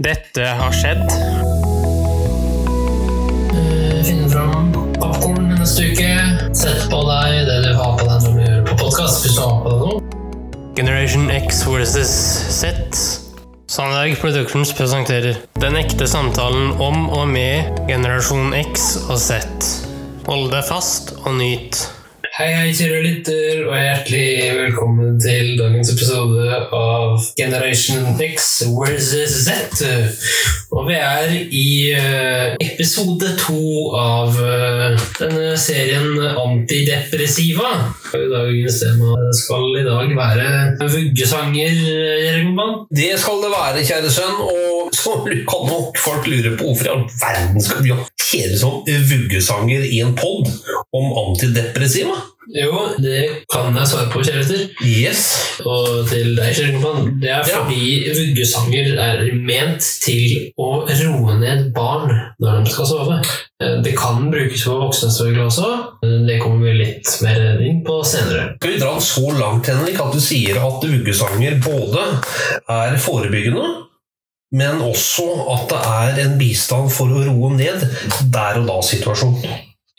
Dette har skjedd. Finne fram popkorn neste uke. Sett på deg det du har på deg når du hører på podkast. Hvis du har på deg noe. Generation X versus Z. Sandberg Productions presenterer Den ekte samtalen om og med generasjon X og Z. Hold deg fast og nyt. Hei, hei, kjære lytter, og hjertelig velkommen til dagens episode av Generation X versus Z. Og vi er i eh, episode to av eh, denne serien Antidepressiva. Dagens tema skal i dag være vuggesanger, Jørgen Det skal det være, kjære sønn. Og så kan nok folk lure på hvorfor i all verden skal vi ha kjede som vuggesanger i en pod om antidepressiva? Jo, det kan jeg svare på, kjærester. Yes. Og til deg, Kjell det er Ja. fordi vuggesanger er ment til å roe ned barn når de skal sove. Eh, Det kan brukes for voksne selvfølgelig også. Det kommer vi litt mer inn på senere. Skal vi dra den så langt, Henrik, at du sier at vuggesanger både er forebyggende, men også at det er en bistand for å roe ned der og da-situasjonen?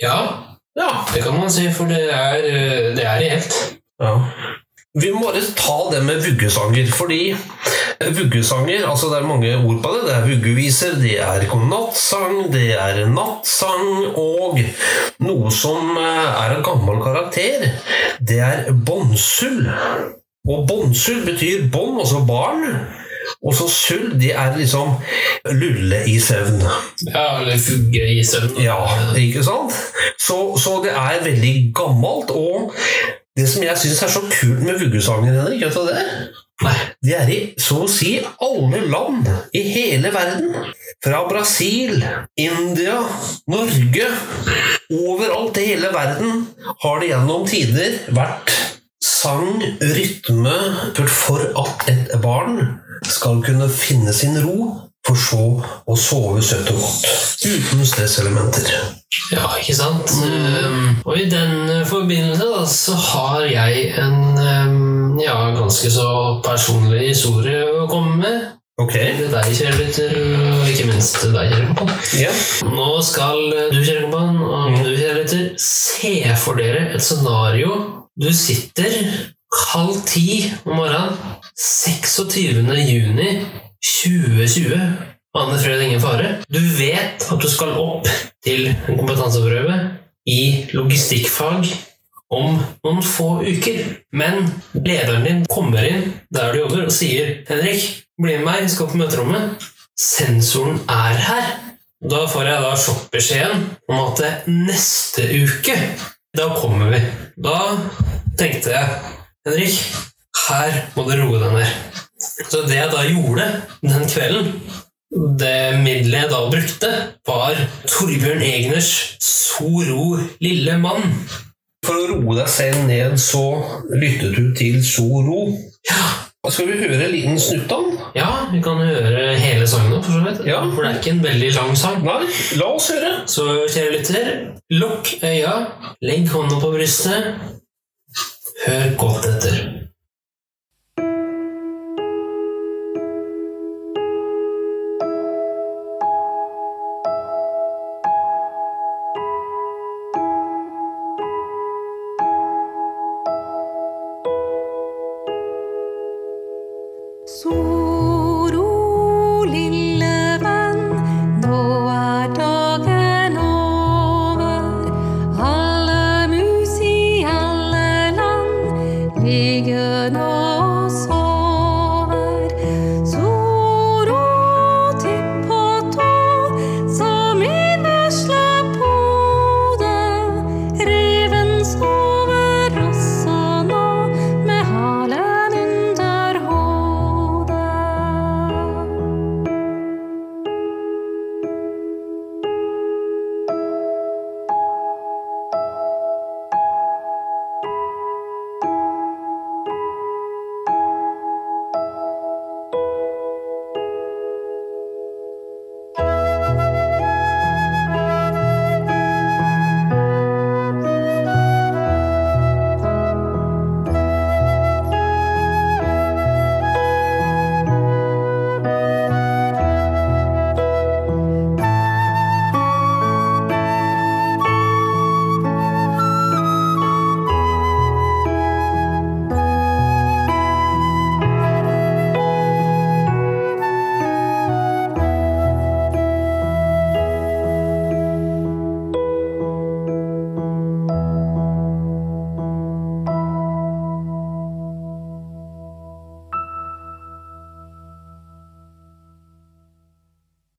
Ja, Ja. det kan man si, for det er, eh, det er reelt. Ja. Vi må bare ta det med vuggesanger, fordi vuggesanger altså Det er mange ord på det. Det er vuggeviser, det er nattsang, det er nattsang, og noe som eh, er av gammel karakter, det er båndsull. Og båndsull betyr bånd, altså barn. Og så sull, de er liksom lulle i søvn. Ja, eller fugge i søvn. Ja, ikke sant? Så, så det er veldig gammelt, og det som jeg syns er så kult med vuggesanger, Henrik, vet du det? Nei. De er i så å si alle land i hele verden. Fra Brasil, India, Norge Overalt i hele verden har det gjennom tider vært sang, rytme, for at et barn skal kunne finne sin ro, for så å sove søtt og godt. Uten stresselementer. Ja, ikke sant? Um, og i den forbindelse da, så har jeg en ja, ganske så personlig historie å komme med. Okay. Til deg, kjære lytter, og ikke minst til deg, kjære kompan. Yeah. Nå skal du, kjære kompan, og du, kjære lytter, se for dere et scenario. Du sitter halv ti om morgenen 26. juni 2020. Ane fred, ingen fare. Du vet at du skal opp til en kompetanseprøve i logistikkfag om noen få uker. Men lederen din kommer inn der du jobber og sier 'Henrik, bli med meg, skal på møterommet'. Sensoren er her. Da får jeg da sjokkbeskjeden om at neste uke, da kommer vi. Da tenkte jeg Henrik, her må du roe deg ned. Så det jeg da gjorde den kvelden, det middelet jeg da brukte, var Torbjørn Egners So ro, lille mann. For å roe deg selv ned, så lyttet du til Soro. Skal vi høre en liten snutt av den? Ja, vi kan høre hele sangen for så vidt. Ja. For det er ikke en veldig lang sang. Nei, la oss høre. Så kjære lytter, lukk øya, legg hånda på brystet, hør godt etter.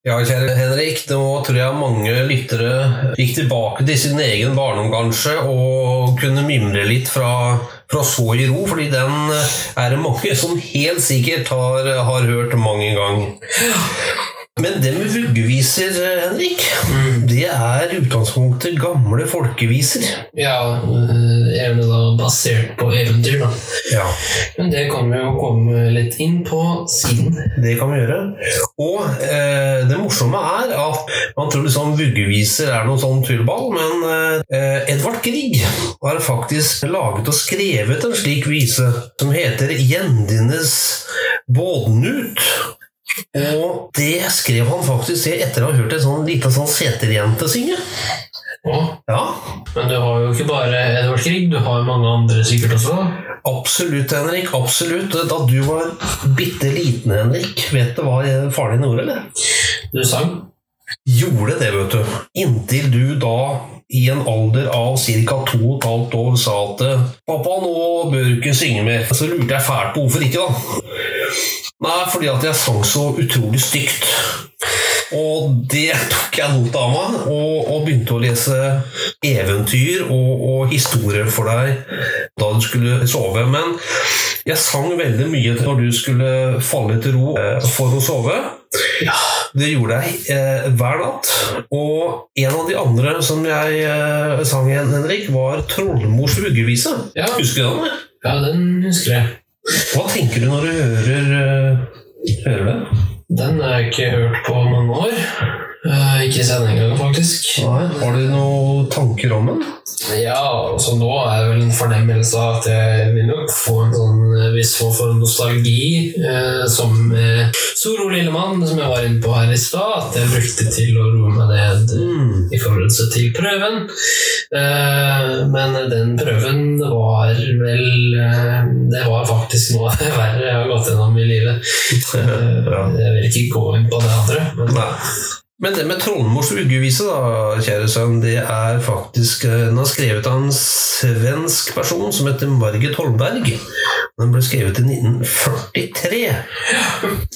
Ja, kjære Henrik, nå tror jeg mange lyttere gikk tilbake til sin egen barndom kanskje, og kunne mimre litt fra, fra Så i ro, fordi den er det mange som helt sikkert har, har hørt mange ganger. Men det med vuggeviser, Henrik, det er utgangspunktet gamle folkeviser. Ja, gjerne da basert på eventyr, da. Ja, Men det kan vi jo komme litt inn på siden. det kan vi gjøre. Og eh, det morsomme er at man tror liksom vuggeviser er noen sånn tullball, men eh, Edvard Grieg har faktisk laget og skrevet en slik vise som heter 'Gjendines bådnut'. Og det skrev han faktisk til etter å ha hørt en sånn liten sånn seterjente synge. Å, Ja, men du har jo ikke bare Edvard Grieg, du har jo mange andre sikkert også. absolutt, Henrik. Absolutt. Da du var bitte liten, Henrik, vet du hva faren din gjorde, eller? Du sang. Gjorde det, vet du. Inntil du da, i en alder av ca. to og et halvt år, sa at 'Pappa, nå bør du ikke synge mer'. Så lurte jeg fælt på hvorfor ikke, da. Nei, fordi at jeg sang så utrolig stygt. Og det tok jeg not av meg, og, og begynte å lese eventyr og, og historier for deg da du skulle sove. Men jeg sang veldig mye når du skulle falle til ro eh, for å sove. Ja. Det gjorde jeg eh, hver natt. Og en av de andre som jeg eh, sang igjen, Henrik, var 'Trollmors vuggevise'. Ja. Husker du den? Ja, den husker jeg. Hva tenker du når du hører, eh, hører det? Den har jeg ikke hørt på mange år. Eh, ikke i sending engang, faktisk. Nei, Har du noen tanker om den? Ja, altså nå er det vel en fornemmelse av at jeg vil nok få en sånn eh, viss form for nostalgi, eh, som eh, Soro Lillemann, som jeg var inne på her i stad, at jeg brukte til å roe meg ned Mm. i forhold til prøven. Eh, men den prøven var vel eh, Det var faktisk noe verre jeg har gått gjennom i livet. Eh, Jeg vil ikke gå inn på det andre, men. Men det med Trollmors uggevise, da, kjære sønn, det er faktisk eh, Den er skrevet av en svensk person som heter Margit Holmberg. Den ble skrevet i 1943.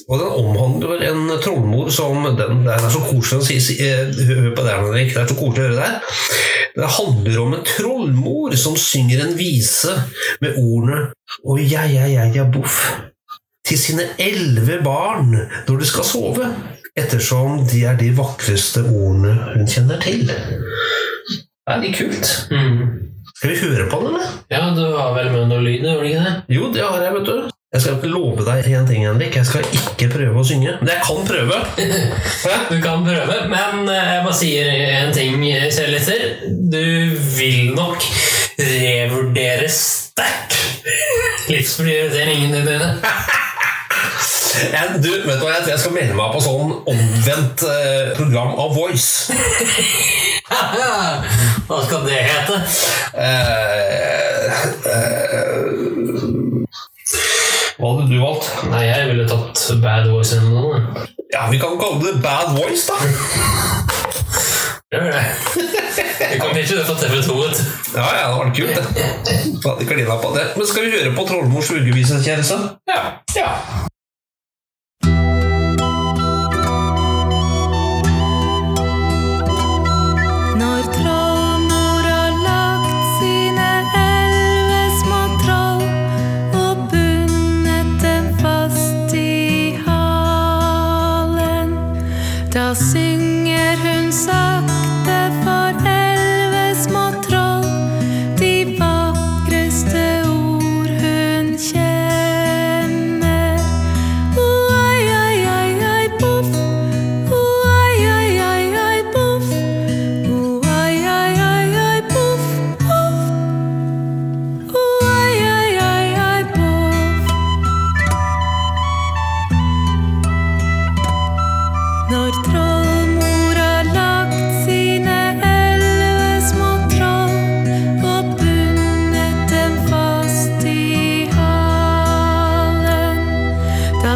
Og den omhandler en trollmor som den, Det er så koselig å si, eh, Hør på det, Henrik. Det er så koselig å høre det. Det handler om en trollmor som synger en vise med ordene Å ja, ja, ja, ja, boff til sine elleve barn når de skal sove, ettersom de er de vakreste ordene hun kjenner til. Det er litt kult. mm. Skal vi høre på den, eller? Ja, du har vel med noe lyd, gjør du ikke det? Jo, det har jeg, vet du. Jeg skal ikke love deg en ting, Henrik. Jeg skal ikke prøve å synge. Men jeg kan prøve. Du kan prøve, men eh, jeg bare sier en ting, kjære lytter. Du vil nok revurdere sterkt livsprioriteringene dine. Jeg, du, vet du hva, jeg jeg skal melde meg på sånn omvendt eh, program av Voice. Hva skal det hete? Eh, eh, hva hadde du valgt? Nei, jeg ville tatt Bad Voice da. Ja, Vi kan kalle det Bad Voice, da. Gjør det. Vi kan ikke det for TV2. vet. Ja, ja, det var kult, det. Hadde på det. Men skal vi høre på Trollmors vuggevise, kjære? Ja. ja.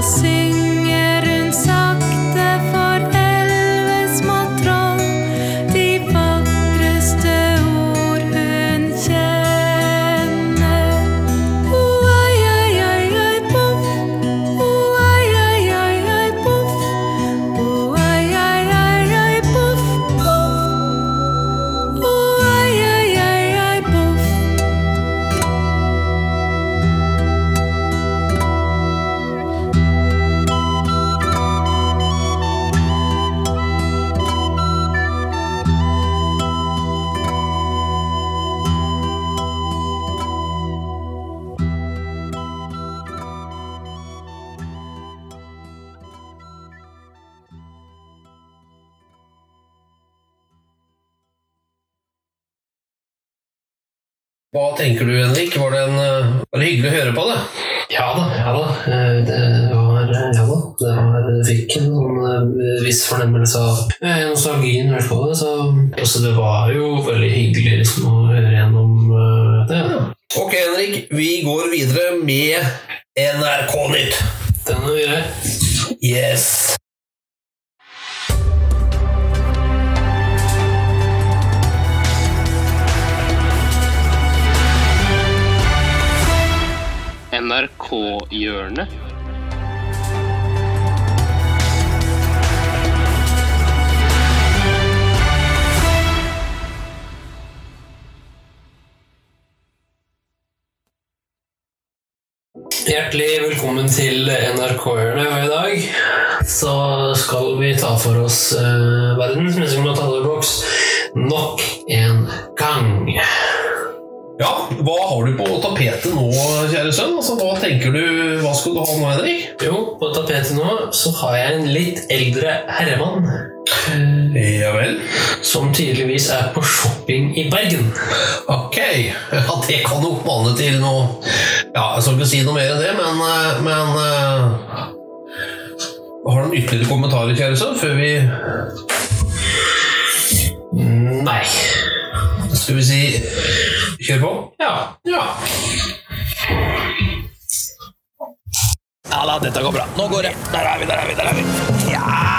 Da Hva tenker du, Henrik? Var det, en, eh, var det hyggelig å høre på det? Ja da, ja da. Eh, Det var Ja da. Det var, fikk en sånn eh, viss fornemmelse av eh, nostalgien hørte på det. Så altså, det var jo veldig hyggelig liksom, å høre gjennom det. det. Ok, Henrik. Vi går videre med NRK Nytt. Den vi gjøre. Yes. NRK-hjørnet. Hjertelig velkommen til NRK-hjørnet. I dag så skal vi ta for oss uh, verdens mest matadorboks nok en gang. Ja, hva har du på tapetet nå, kjære sønn? Altså, hva tenker du, hva skal du ha nå, Henrik? Jo, på tapetet nå så har jeg en litt eldre herremann. Ja vel. Som tydeligvis er på shopping i Bergen. Ok, ja, det kan jo mane til noe Ja, jeg skal ikke si noe mer enn det, men, eh, men uh, Har du noen ytterligere kommentarer, kjære sønn, før vi Nei. Skal vi si kjør på? Ja. Ja. Ja da, dette går bra. Nå går det. Der er vi, der er vi, der er vi. Ja!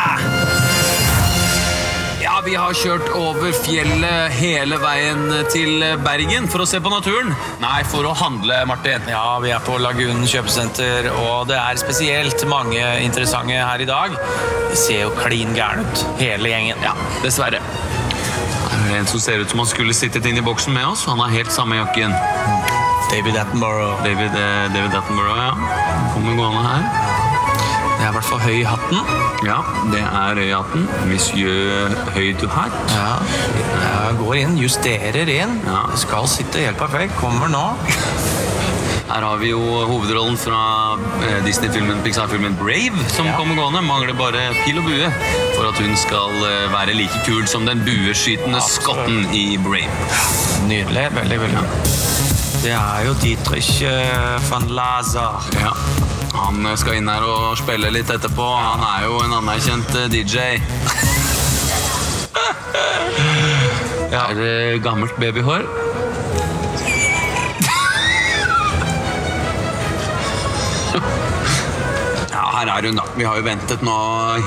Ja, vi har kjørt over fjellet hele veien til Bergen for å se på naturen. Nei, for å handle, Martin. Ja, vi er på Lagunen kjøpesenter, og det er spesielt mange interessante her i dag. De ser jo klin gærne ut, hele gjengen. Ja, dessverre. En som ser ut som han skulle sittet inne i boksen med oss. Han har helt samme jakken. David Attenborough. David, eh, David Attenborough, ja. Kommer gående her. Det er i hvert fall høy i hatten. Ja, det er øyehatten. Monsieur Høy du hat. Ja, jeg går inn, justerer inn. Ja. Skal sitte helt perfekt. Kommer nå. Her har vi jo hovedrollen fra eh, Disney-filmen, Pixar-filmen Brave, som kommer gående. Mangler bare pil og bue for at hun skal eh, være like kul som den bueskytende skotten i Brave. Nydelig. Veldig, veldig. Det er jo Dietrich eh, van Lazar. Ja. Han skal inn her og spille litt etterpå. Han er jo en anerkjent DJ. Ja. Er det gammelt babyhår? Her er hun, da. Vi har jo ventet nå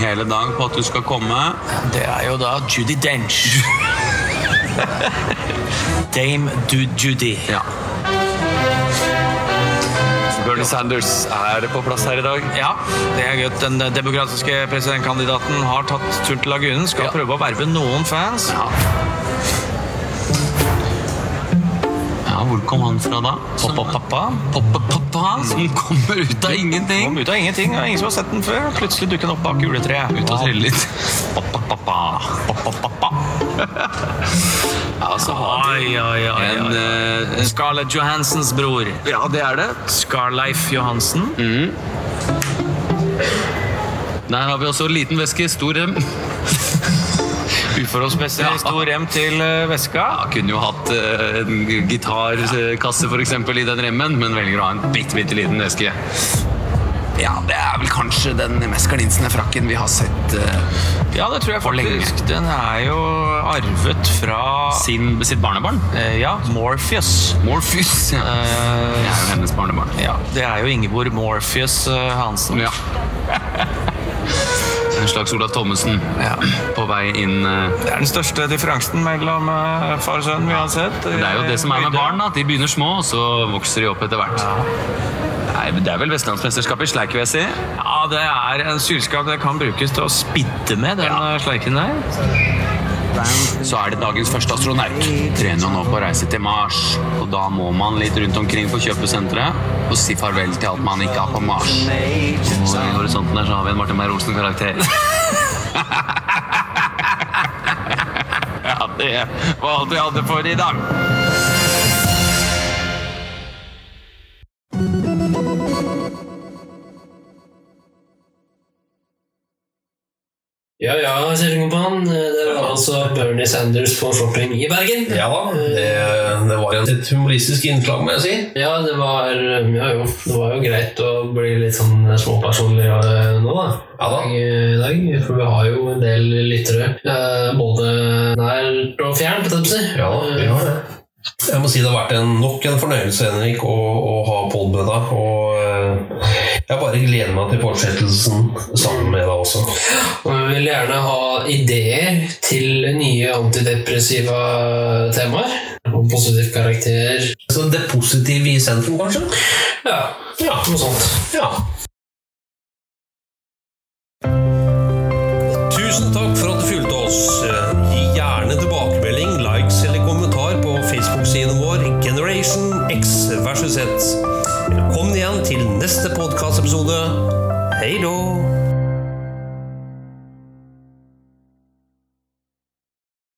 hele dag på at du skal komme. Det er jo da Judy Dench. Dame du Judy. Ja. Bernie Sanders er på plass her i dag. Ja, det er gøy. Den demokratiske presidentkandidaten har tatt turen til Lagunen. Skal Ja. prøve å verve noen fans. Ja. Hvor kom han fra da? Poppa-pappa. Poppa-pappa, som kommer ut av ingenting. Kom ut av ingenting. og Ingen som har sett den før. Plutselig dukker den opp bak juletreet. Ut og trille litt. Poppa-pappa. Poppa-pappa. Ja, så har vi en eh, Scarlett Johansens bror. Ja, det er det. Scarleif Johansen. Der har vi også en liten veske, stor rem. Uforholdsmessig Ja. stor rem til eh, veska. Ja, kunne jo hatt eh, en gitarkasse eksempel i den remmen, men velger å ha en bitte, bitte liten veske. Ja, det er vel kanskje den mest glinsende frakken vi har sett uh, Ja, det tror jeg For lenge. faktisk. Den er jo arvet fra sin, sitt barnebarn. Uh, Ja, Morpheus. Morpheus. Ja. Det Eh, er jo hennes barnebarn. ja, det er jo Ingeborg Morpheus Hansen. Ja. En slags Olav Thommessen Ja. på vei inn uh... Det er den største differansen mellom uh, far og sønn vi har sett. Det er jo det som er med barn, at De begynner små, og så vokser de opp etter hvert. Nei, men Det er vel Vestlandsmesterskapet i sleik, vil jeg si. Ja, det er en sylskap det kan brukes til å spidde med, den Ja. eh, sleiken der. Så er det dagens første astronaut. Trener nå på reise til Mars. Og da må man litt rundt omkring på kjøpesenteret og si farvel til alt man ikke har på Mars. Og i horisonten der så har vi en Martin Meyer-Olsen-karakter. Ja, det var alt vi hadde for i dag. Ja ja, Kjellingban. Det var altså Bernie Sanders på shopping i Bergen. Ja da, det, det var et humoristisk innslag, må jeg si. Ja, det var, ja, jo, det var jo greit å bli litt sånn småpersonlig eh, nå, da. Ja da. I dag, for vi har jo en del lyttere, eh, både nært og fjernt. Ja, vi har det. Jeg må si det har vært en, nok en fornøyelse, Henrik, å, å ha pod med deg. Og eh, jeg bare gleder meg til fortsettelsen sammen med deg også. Og vi vil gjerne ha ideer til nye antidepressiva temaer. Og positiv karakter. Så det positive i sentrum, kanskje? Ja. ja noe sånt. Ja. Tusen takk for at du fulgte oss. Gi gjerne tilbakemelding, likes eller kommentar på Facebook-siden vår Generation X versus 1 igjen til neste podkastepisode. Hei då!